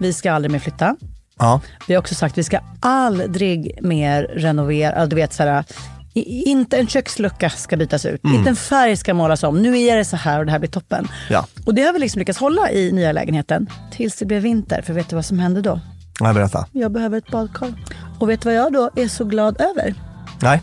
vi ska aldrig mer flytta. ja. Vi har också sagt vi ska aldrig mer renovera. Du vet, så här, inte en kökslucka ska bytas ut, inte en färg ska målas om. Nu är det så här och det här blir toppen. Ja. Och det har vi liksom lyckats hålla i nya lägenheten tills det blev vinter. För vet du vad som hände då? Nej, berätta. Jag behöver ett badkar. Och vet du vad jag då är så glad över? Nej.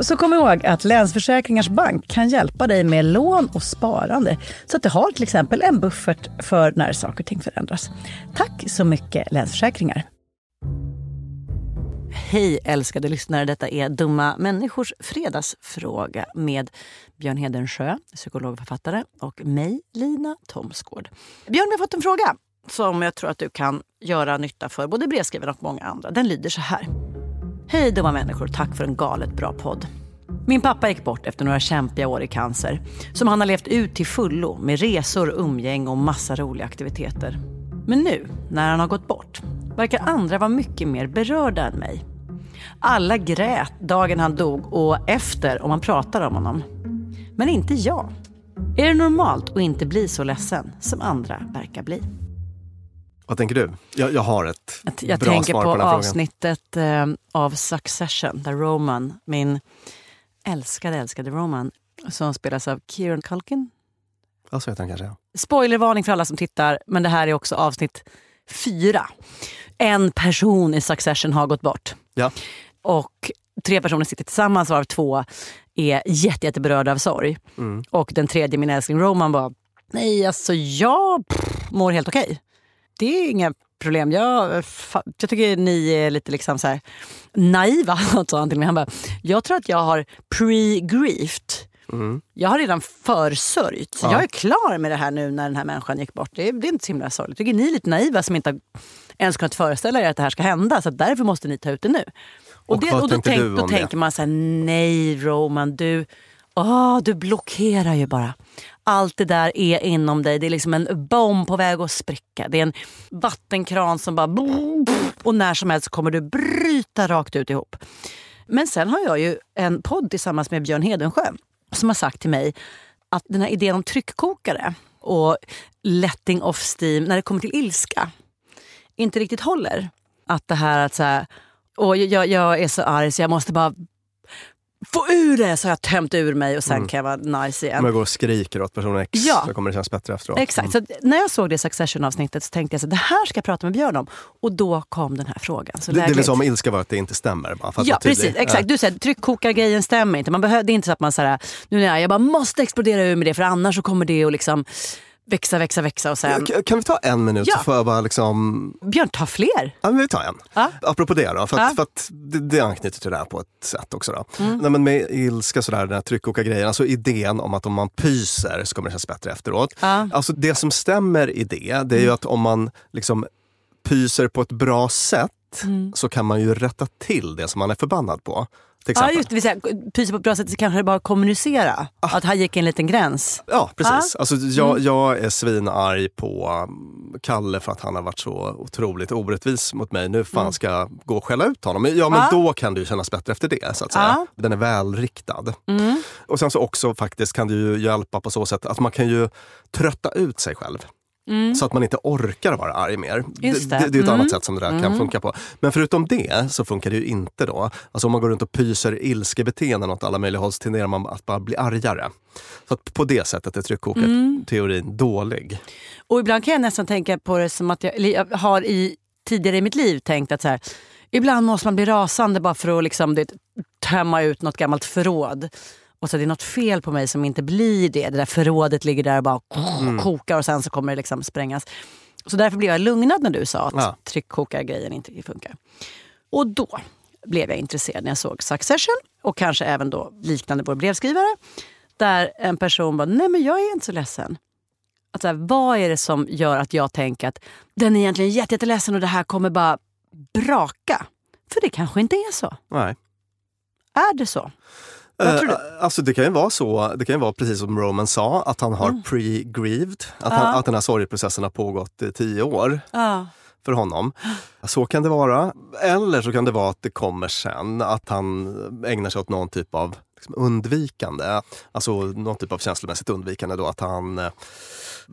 Så kom ihåg att Länsförsäkringars Bank kan hjälpa dig med lån och sparande. Så att du har till exempel en buffert för när saker och ting förändras. Tack så mycket Länsförsäkringar. Hej älskade lyssnare, detta är Dumma människors fredagsfråga med Björn Hedensjö, psykolog och författare och mig, Lina Thomsgård. Björn, vi har fått en fråga som jag tror att du kan göra nytta för både brevskrivare och många andra. Den lyder så här. Hej dumma människor, tack för en galet bra podd. Min pappa gick bort efter några kämpiga år i cancer som han har levt ut till fullo med resor, umgäng och massa roliga aktiviteter. Men nu, när han har gått bort, verkar andra vara mycket mer berörda än mig. Alla grät dagen han dog och efter om man pratar om honom. Men inte jag. Är det normalt att inte bli så ledsen som andra verkar bli? Vad tänker du? Jag, jag har ett Att Jag bra tänker svar på, på, den frågan. avsnittet eh, av Succession där Roman, min älskade, älskade Roman, som spelas av Kieran Culkin. Ja, så heter han kanske. Spoilervarning för alla som tittar, men det här är också avsnitt fyra. En person i Succession har gått bort. Ja. Och tre personer sitter tillsammans varav två är jätte, jätteberörda av sorg. Mm. Och den tredje, min älskling Roman, bara nej alltså jag pff, mår helt okej. Det är inga problem. Jag, jag tycker ni är lite liksom så här naiva. sa han till mig. Han bara, jag tror att jag har pre-griefed. Jag har redan försörjt. Ja. Jag är klar med det här nu när den här människan gick bort. Det är, det är inte så himla sorgligt. Tycker ni är lite naiva som inte ens kunnat föreställa er att det här ska hända. Så därför måste ni ta ut det nu. Och det, vad då, tänk, då tänker man så här, nej Roman, du, Oh, du blockerar ju bara. Allt det där är inom dig. Det är liksom en bomb på väg att spricka. Det är en vattenkran som bara... Och när som helst kommer du bryta rakt ut ihop. Men sen har jag ju en podd tillsammans med Björn Hedensjö som har sagt till mig att den här idén om tryckkokare och letting off steam när det kommer till ilska inte riktigt håller. Att det här att så här, och jag, jag är så arg så jag måste bara få ur det så har jag tömt ur mig och sen kan jag vara nice igen. Om jag går och skriker åt person X Ja. så kommer det kännas bättre efteråt. Exakt. Så att när jag såg det Succession-avsnittet så tänkte jag så det här ska jag prata med Björn om. Och då kom den här frågan. Så Det, det är väl lägligt. som om ilska var att det inte stämmer? Bara, att Ja precis, exakt. Du säger tryckkokargrejen stämmer inte. Man behöver, det är inte så att man säger nu när jag, jag bara måste explodera ur med det för annars så kommer det att liksom växa, växa, växa och sen... Kan vi ta en minut Ja. jag bara liksom... Björn, ta fler! Ja, men vi tar en. Ja. Apropå det då, för att, Ja. för att det, det anknyter till det här på ett sätt också. Då. Mm. Nej, men med ilska, sådär, den här tryckkokargrejen, alltså idén om att om man pyser så kommer det kännas bättre efteråt. Ja. Mm. Alltså det som stämmer i det, det är ju att om man liksom pyser på ett bra sätt så kan man ju rätta till det som man är förbannad på. Till Mm. Ja exempel. just det, vill säga, pysa på ett bra sätt så kanske det bara kommunicera. Ah. Att här gick en liten gräns. Ja, precis. Alltså, jag, Mm. jag är svinarg på um, Kalle för att han har varit så otroligt orättvis mot mig. Nu fan ska jag gå och skälla ut honom. Ja, men Mm. Ja. då kan det ju kännas bättre efter det. så att säga. Ja. Den är välriktad. Mm. Och sen så också faktiskt kan det ju hjälpa på så sätt att man kan ju trötta ut sig själv. Så att man inte orkar vara arg mer. Mm. Det. det, det är ett Mm. annat sätt som det där kan funka på. Men förutom det så funkar det ju inte då. Alltså om man går runt och pyser ilskebeteenden åt alla möjliga håll så tenderar man att bara bli argare. Så på det sättet är tryckkokarteorin dålig. Och ibland kan jag nästan tänka på det som att jag, jag har i, tidigare i mitt liv tänkt att så här, ibland måste man bli rasande bara för att liksom, det, tömma ut något gammalt förråd. Och så är det något fel på mig som inte blir det. Det där förrådet ligger där och bara kokar och sen så kommer det liksom sprängas. Så därför blev jag lugnad när du sa att Ja. tryckkokargrejen inte funkar. Och då blev jag intresserad när jag såg Succession och kanske även då liknande vår brevskrivare. Där en person bara, nej men jag är inte så ledsen. Att så här, vad är det som gör att jag tänker att den är egentligen jätte- jätteledsen och det här kommer bara braka? För det kanske inte är så. Nej. Är det så? Eh, Alltså det kan ju vara så, det kan ju vara precis som Roman sa, att han har Mm. pre-grieved. Att, han, att den här sorgeprocessen har pågått i tio år Ja. för honom. Så kan det vara. Eller så kan det vara att det kommer sen, att han ägnar sig åt någon typ av liksom, undvikande. Alltså någon typ av känslomässigt undvikande då. Att han, eh,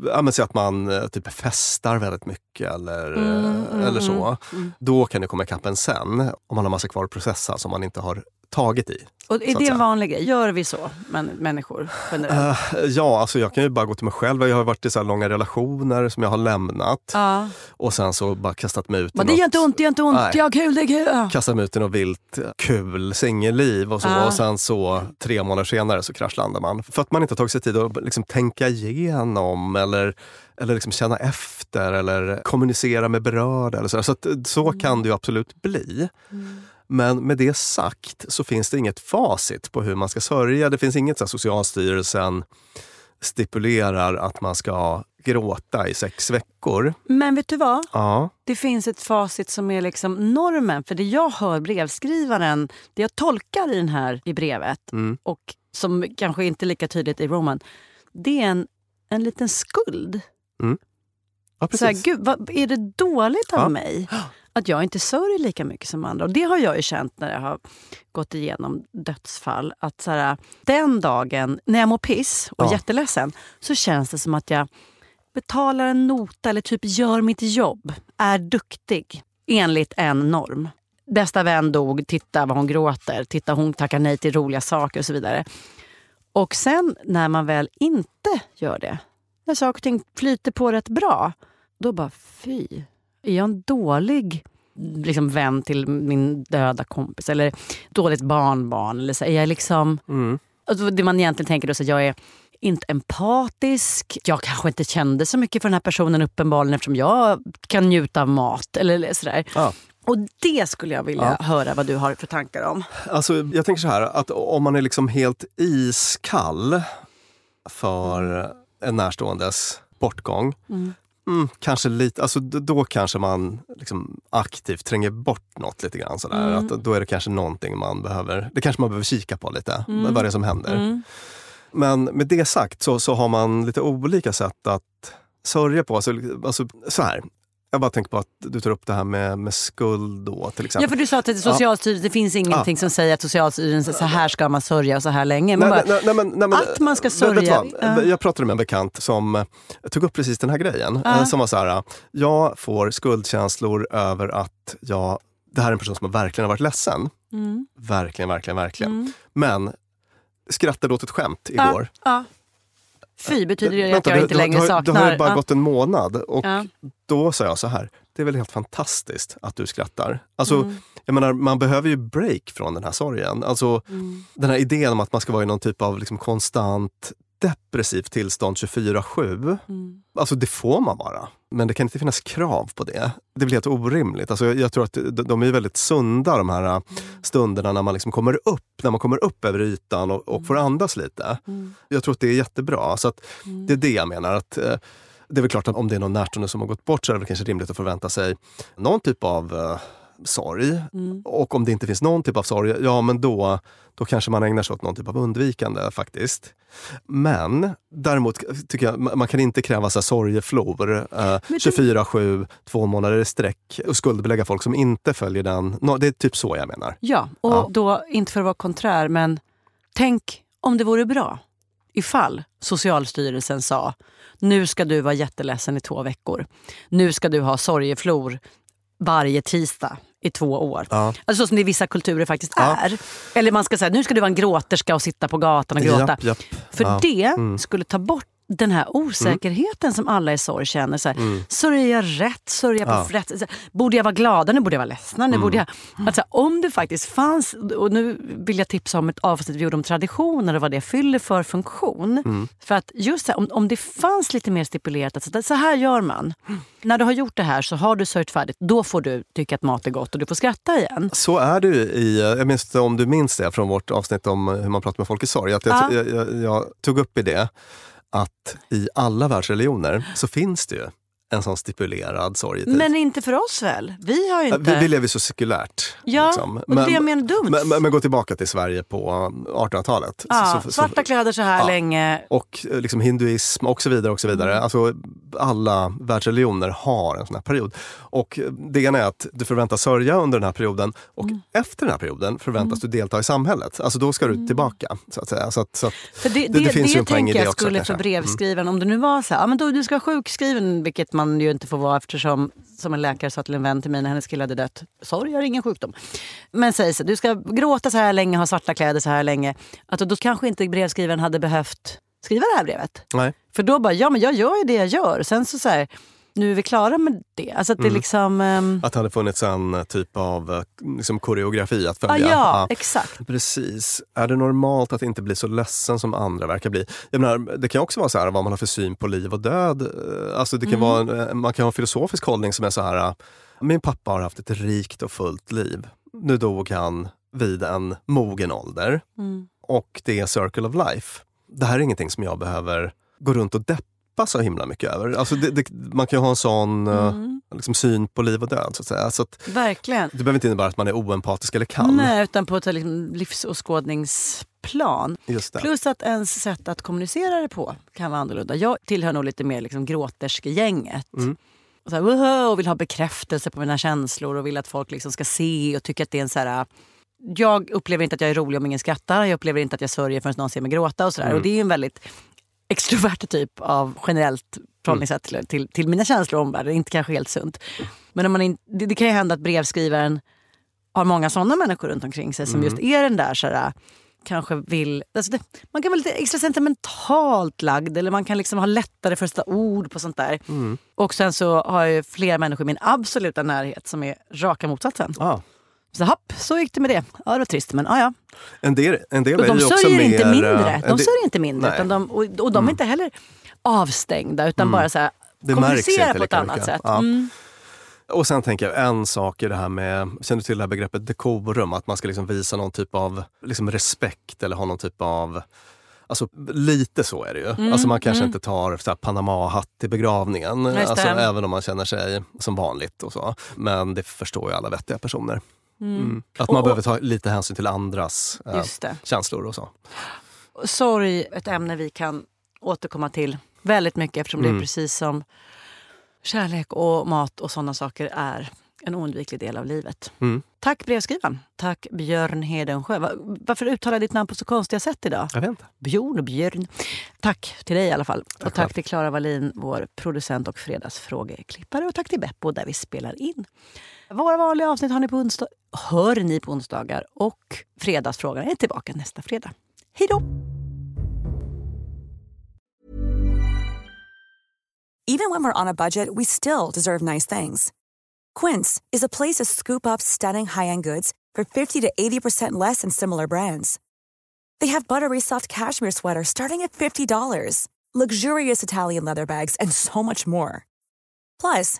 ja men att man eh, typ festar väldigt mycket eller, Mm, eh, eller så. Då kan det komma ikapp en sen, om man har massa kvar att processa som man inte har tagit i. Och är det en vanlig grej? Gör vi så, men, människor generellt? Eh, ja, alltså jag kan ju bara gå till mig själv. Jag har varit i så långa relationer som jag har lämnat ja. och sen så bara kastat mig ut i Men det gör något- inte ont, det gör inte ont. Nej. Ja, kul, det är kul. Kastat mig ut i något vilt kul singelliv och så. Ja. Och sen så tre månader senare så kraschlandar man. För att man inte har tagit sig tid att liksom tänka igenom eller, eller liksom känna efter eller kommunicera med berörda. Eller så så, att, så kan det ju absolut bli. Men med det sagt så finns det inget facit på hur man ska sörja. Det finns inget så här, Socialstyrelsen stipulerar att man ska gråta i sex veckor. Men vet du vad? Ja, Det finns ett facit som är liksom normen. För det jag hör brevskrivaren, det jag tolkar i den här i brevet Mm. och som kanske inte är lika tydligt i Roman, det är en, en liten skuld. ja Så här. Gud, vad, är det dåligt av Ja. mig att jag inte sörjer lika mycket som andra? Och Det har jag ju känt när jag har gått igenom dödsfall. Att så här, den dagen när jag mår piss och är Ja. jätteledsen så känns det som att jag betalar en nota eller typ gör mitt jobb. Är duktig enligt en norm. Bästa vän dog, titta vad hon gråter. Titta hon tackar nej till roliga saker och så vidare. Och sen när man väl inte gör det, när saker och ting flyter på rätt bra, då bara fy. Är jag en dålig liksom, vän till min döda kompis? Eller dåligt barnbarn? Eller så, är jag liksom... Mm. Alltså, det man egentligen tänker då så jag är inte empatisk. Jag kanske inte kände så mycket för den här personen uppenbarligen eftersom jag kan njuta av mat. Eller sådär. Ja. Och det skulle jag vilja Ja. höra vad du har för tankar om. Alltså, jag tänker så här, att om man är liksom helt iskall för en närståendes bortgång, Mm. Mm, kanske lite, alltså, då kanske man liksom aktivt tränger bort något lite grann. Sådär. Mm. Att då är det kanske någonting man behöver, det kanske man behöver kika på lite, Mm. vad det är som händer. Mm. Men med det sagt så, så har man lite olika sätt att sörja på. Alltså, alltså, så här. Jag bara tänker på att du tar upp det här med, med skuld då till Ja, exempel. för du sa att till Socialstyrelsen, det finns ingenting som säger att Socialstyrelsen så här ska man sörja och så här länge. Man Nej, bara, nej, nej, men, nej, men, att man ska sörja. vad? Ja. Jag pratade med en bekant som eh, tog upp precis den här grejen. Ja. eh, Som var så här, jag får skuldkänslor över att jag, det här är en person som verkligen har varit ledsen. Mm. Verkligen, verkligen, verkligen. Mm. Men skrattade åt ett skämt igår. Fy betyder det att Vänta, jag det- inte det- längre det har, saknar. Det har ju bara ja. gått en månad och Ja. då sa jag så här, det är väl helt fantastiskt att du skrattar. Alltså, Mm. jag menar, man behöver ju break från den här sorgen. Alltså, Mm. Den här idén om att man ska vara i någon typ av liksom konstant depressivt tillstånd 24-7. Mm. Alltså det får man vara. Men det kan inte finnas krav på det. Det blir helt orimligt. Alltså jag, jag tror att de, är väldigt sunda de här Mm. stunderna när man liksom kommer upp, när man kommer upp över ytan och, och får andas lite. Mm. Jag tror att det är jättebra. Så att Mm. det är det jag menar. Att, eh, det är väl klart att om det är någon närstående som har gått bort så är det kanske rimligt att förvänta sig någon typ av eh, sorg. Mm. Och om det inte finns någon typ av sorg, ja men då, då kanske man ägnar sig åt någon typ av undvikande faktiskt. Men däremot tycker jag man kan inte kräva så sorgeflor eh, du- 24-7, två månader i sträck och skuldbelägga folk som inte följer den. No, det är typ så jag menar. Ja, och Ja. då, inte för att vara konträr, men tänk om det vore bra ifall Socialstyrelsen sa nu ska du vara jätteledsen i två veckor. Nu ska du ha sorgeflor varje tisdag i två år. Ja. Alltså så som det i vissa kulturer faktiskt Ja. är. Eller man ska säga nu ska du vara en gråterska och sitta på gatan och gråta. Japp, japp. För Ja. det Mm. skulle ta bort den här osäkerheten som alla i sorg känner. Så här, Mm. Sörjer jag rätt? Sörjer jag på Ja. Mm. rätt? Borde jag vara glada? Nu borde jag vara ledsen. Nu borde jag... Alltså, om det faktiskt fanns, och nu vill jag tipsa om ett avsnitt vi gjorde om traditioner och vad det fyller för funktion. Mm. För att just här, om, om det fanns lite mer stipulerat att så så här gör man. När du har gjort det här så har du sörjt färdigt. Då får du tycka att mat är gott och du får skratta igen. Så är ju i, jag minns om du minns det från vårt avsnitt om hur man pratar med folk i sorg. Att jag, Ja. jag, jag, jag tog upp i det att i alla världsreligioner så finns det ju en sån stipulerad sorgetid. Men inte för oss väl? Vi har inte... Vi, vi lever så sekulärt. Ja, liksom. och det jag menar dumt. Men, men, men gå tillbaka till Sverige på 1800-talet. ja, Så- så- svarta kläder så här Ja. länge. och eh, liksom hinduism och så vidare. och så vidare. Mm. Alltså, alla världsreligioner har en sån här period. Och eh, det ena är att du förväntas sörja under den här perioden och Mm. efter den här perioden förväntas du delta i samhället. Alltså då ska du tillbaka. Så att säga. Så att, så att, För det, det, Det- det finns ju en poäng i tänker det jag också, skulle kanske. för brevskrivaren, om det nu var så här, ja, men då, du ska vara sjukskriven, vilket man ju inte får vara eftersom, som en läkare sa till en vän till mig när hennes kille hade dött, jag har ingen sjukdom. Men säg så, du ska gråta så här länge, ha svarta kläder så här länge. Att då kanske inte brevskrivaren hade behövt skriva det här brevet. nej. För då bara, ja men jag gör ju det jag gör. Sen så, så här, nu är vi klara med det. Alltså att det Mm. liksom... ehm, Att det hade funnits en eh, typ av eh, liksom koreografi att ja, följa. ja, exakt. Precis. Är det normalt att inte bli så ledsen som andra verkar bli? Jag menar, det kan också vara så här vad man har för syn på liv och död. Eh, Alltså det kan Mm. vara man kan ha en filosofisk hållning som är så här, min pappa har haft ett rikt och fullt liv. Nu dog han vid en mogen ålder Mm. och det är circle of life. Det här är ingenting som jag behöver gå runt och deppa så himla mycket över. Alltså det, det, man kan ju ha en sån eh, Mm. liksom, syn på liv och död. Så att säga. Så att, Verkligen. det behöver inte innebära att man är oempatisk eller kall. Nej, utan på ett liksom livsåskådningsplan. Just det. Plus att ens sätt att kommunicera det på kan vara annorlunda. Jag tillhör nog lite mer liksom gråterskegänget. Mm. Och, så här, och vill ha bekräftelse på mina känslor och vill att folk liksom ska se och tycka att det är en så här... Jag upplever inte att jag är rolig om ingen skrattar. Jag upplever inte att jag sörjer förrän någon ser mig gråta. Och, så. Mm. och Det är en väldigt extrovert typ av generellt förhållningssätt till, till, till mina känslor och omvärlden. Inte kanske helt sunt. Men om man in, det, det kan ju hända att brevskrivaren har många sådana människor runt omkring sig som Mm. just är den där så här, kanske vill... Alltså det, man kan vara lite extra sentimentalt lagd eller man kan liksom ha lättare för att sätta ord på sånt där. Mm. Och sen så har jag flera människor i min absoluta närhet som är raka motsatsen. Ah. Så hopp, så gick det med det. Ja, det var trist men ja, ja. En del, en del Och är de ju också sörjer mer... inte mindre. eh, De sörjer inte mindre. Nej. Utan de, och, och de är inte heller avstängda utan bara så här, Det kommunicera på ett annat mycket. sätt. Ja. Mm. Och sen tänker jag en sak i det här med, känner du till det här begreppet dekorum? Att man ska liksom visa någon typ av liksom respekt eller ha någon typ av Alltså lite så är det ju. Mm, alltså man kanske inte tar så här Panama-hatt till begravningen. Alltså, även om man känner sig som vanligt och så. Men det förstår ju alla vettiga personer. Mm. Att man Och- behöver ta lite hänsyn till andras eh, Just det. känslor och så. Sorg, ett ämne vi kan återkomma till väldigt mycket eftersom Mm. det är precis som kärlek och mat och sådana saker är en oundviklig del av livet. Mm. Tack brevskrivaren. Tack Björn Hedensjö. Va- Varför uttalar jag ditt namn på så konstiga sätt idag? Jag vet inte. Björn och Björn. Tack till dig i alla fall. och tack själv. till Klara Wallin, vår producent och fredagsfrågeklippare. Och tack till Beppo där vi spelar in. Våra vanliga avsnitt har ni på onsdag, hör ni på onsdagar och Fredagsfrågan är tillbaka nästa fredag. Hej då! Even when we're on a budget, we still deserve nice things. Quince is a place to scoop up stunning high-end goods for 50 to 80% less than similar brands. They have buttery soft cashmere sweaters starting at $50, luxurious Italian leather bags, and so much more. Plus,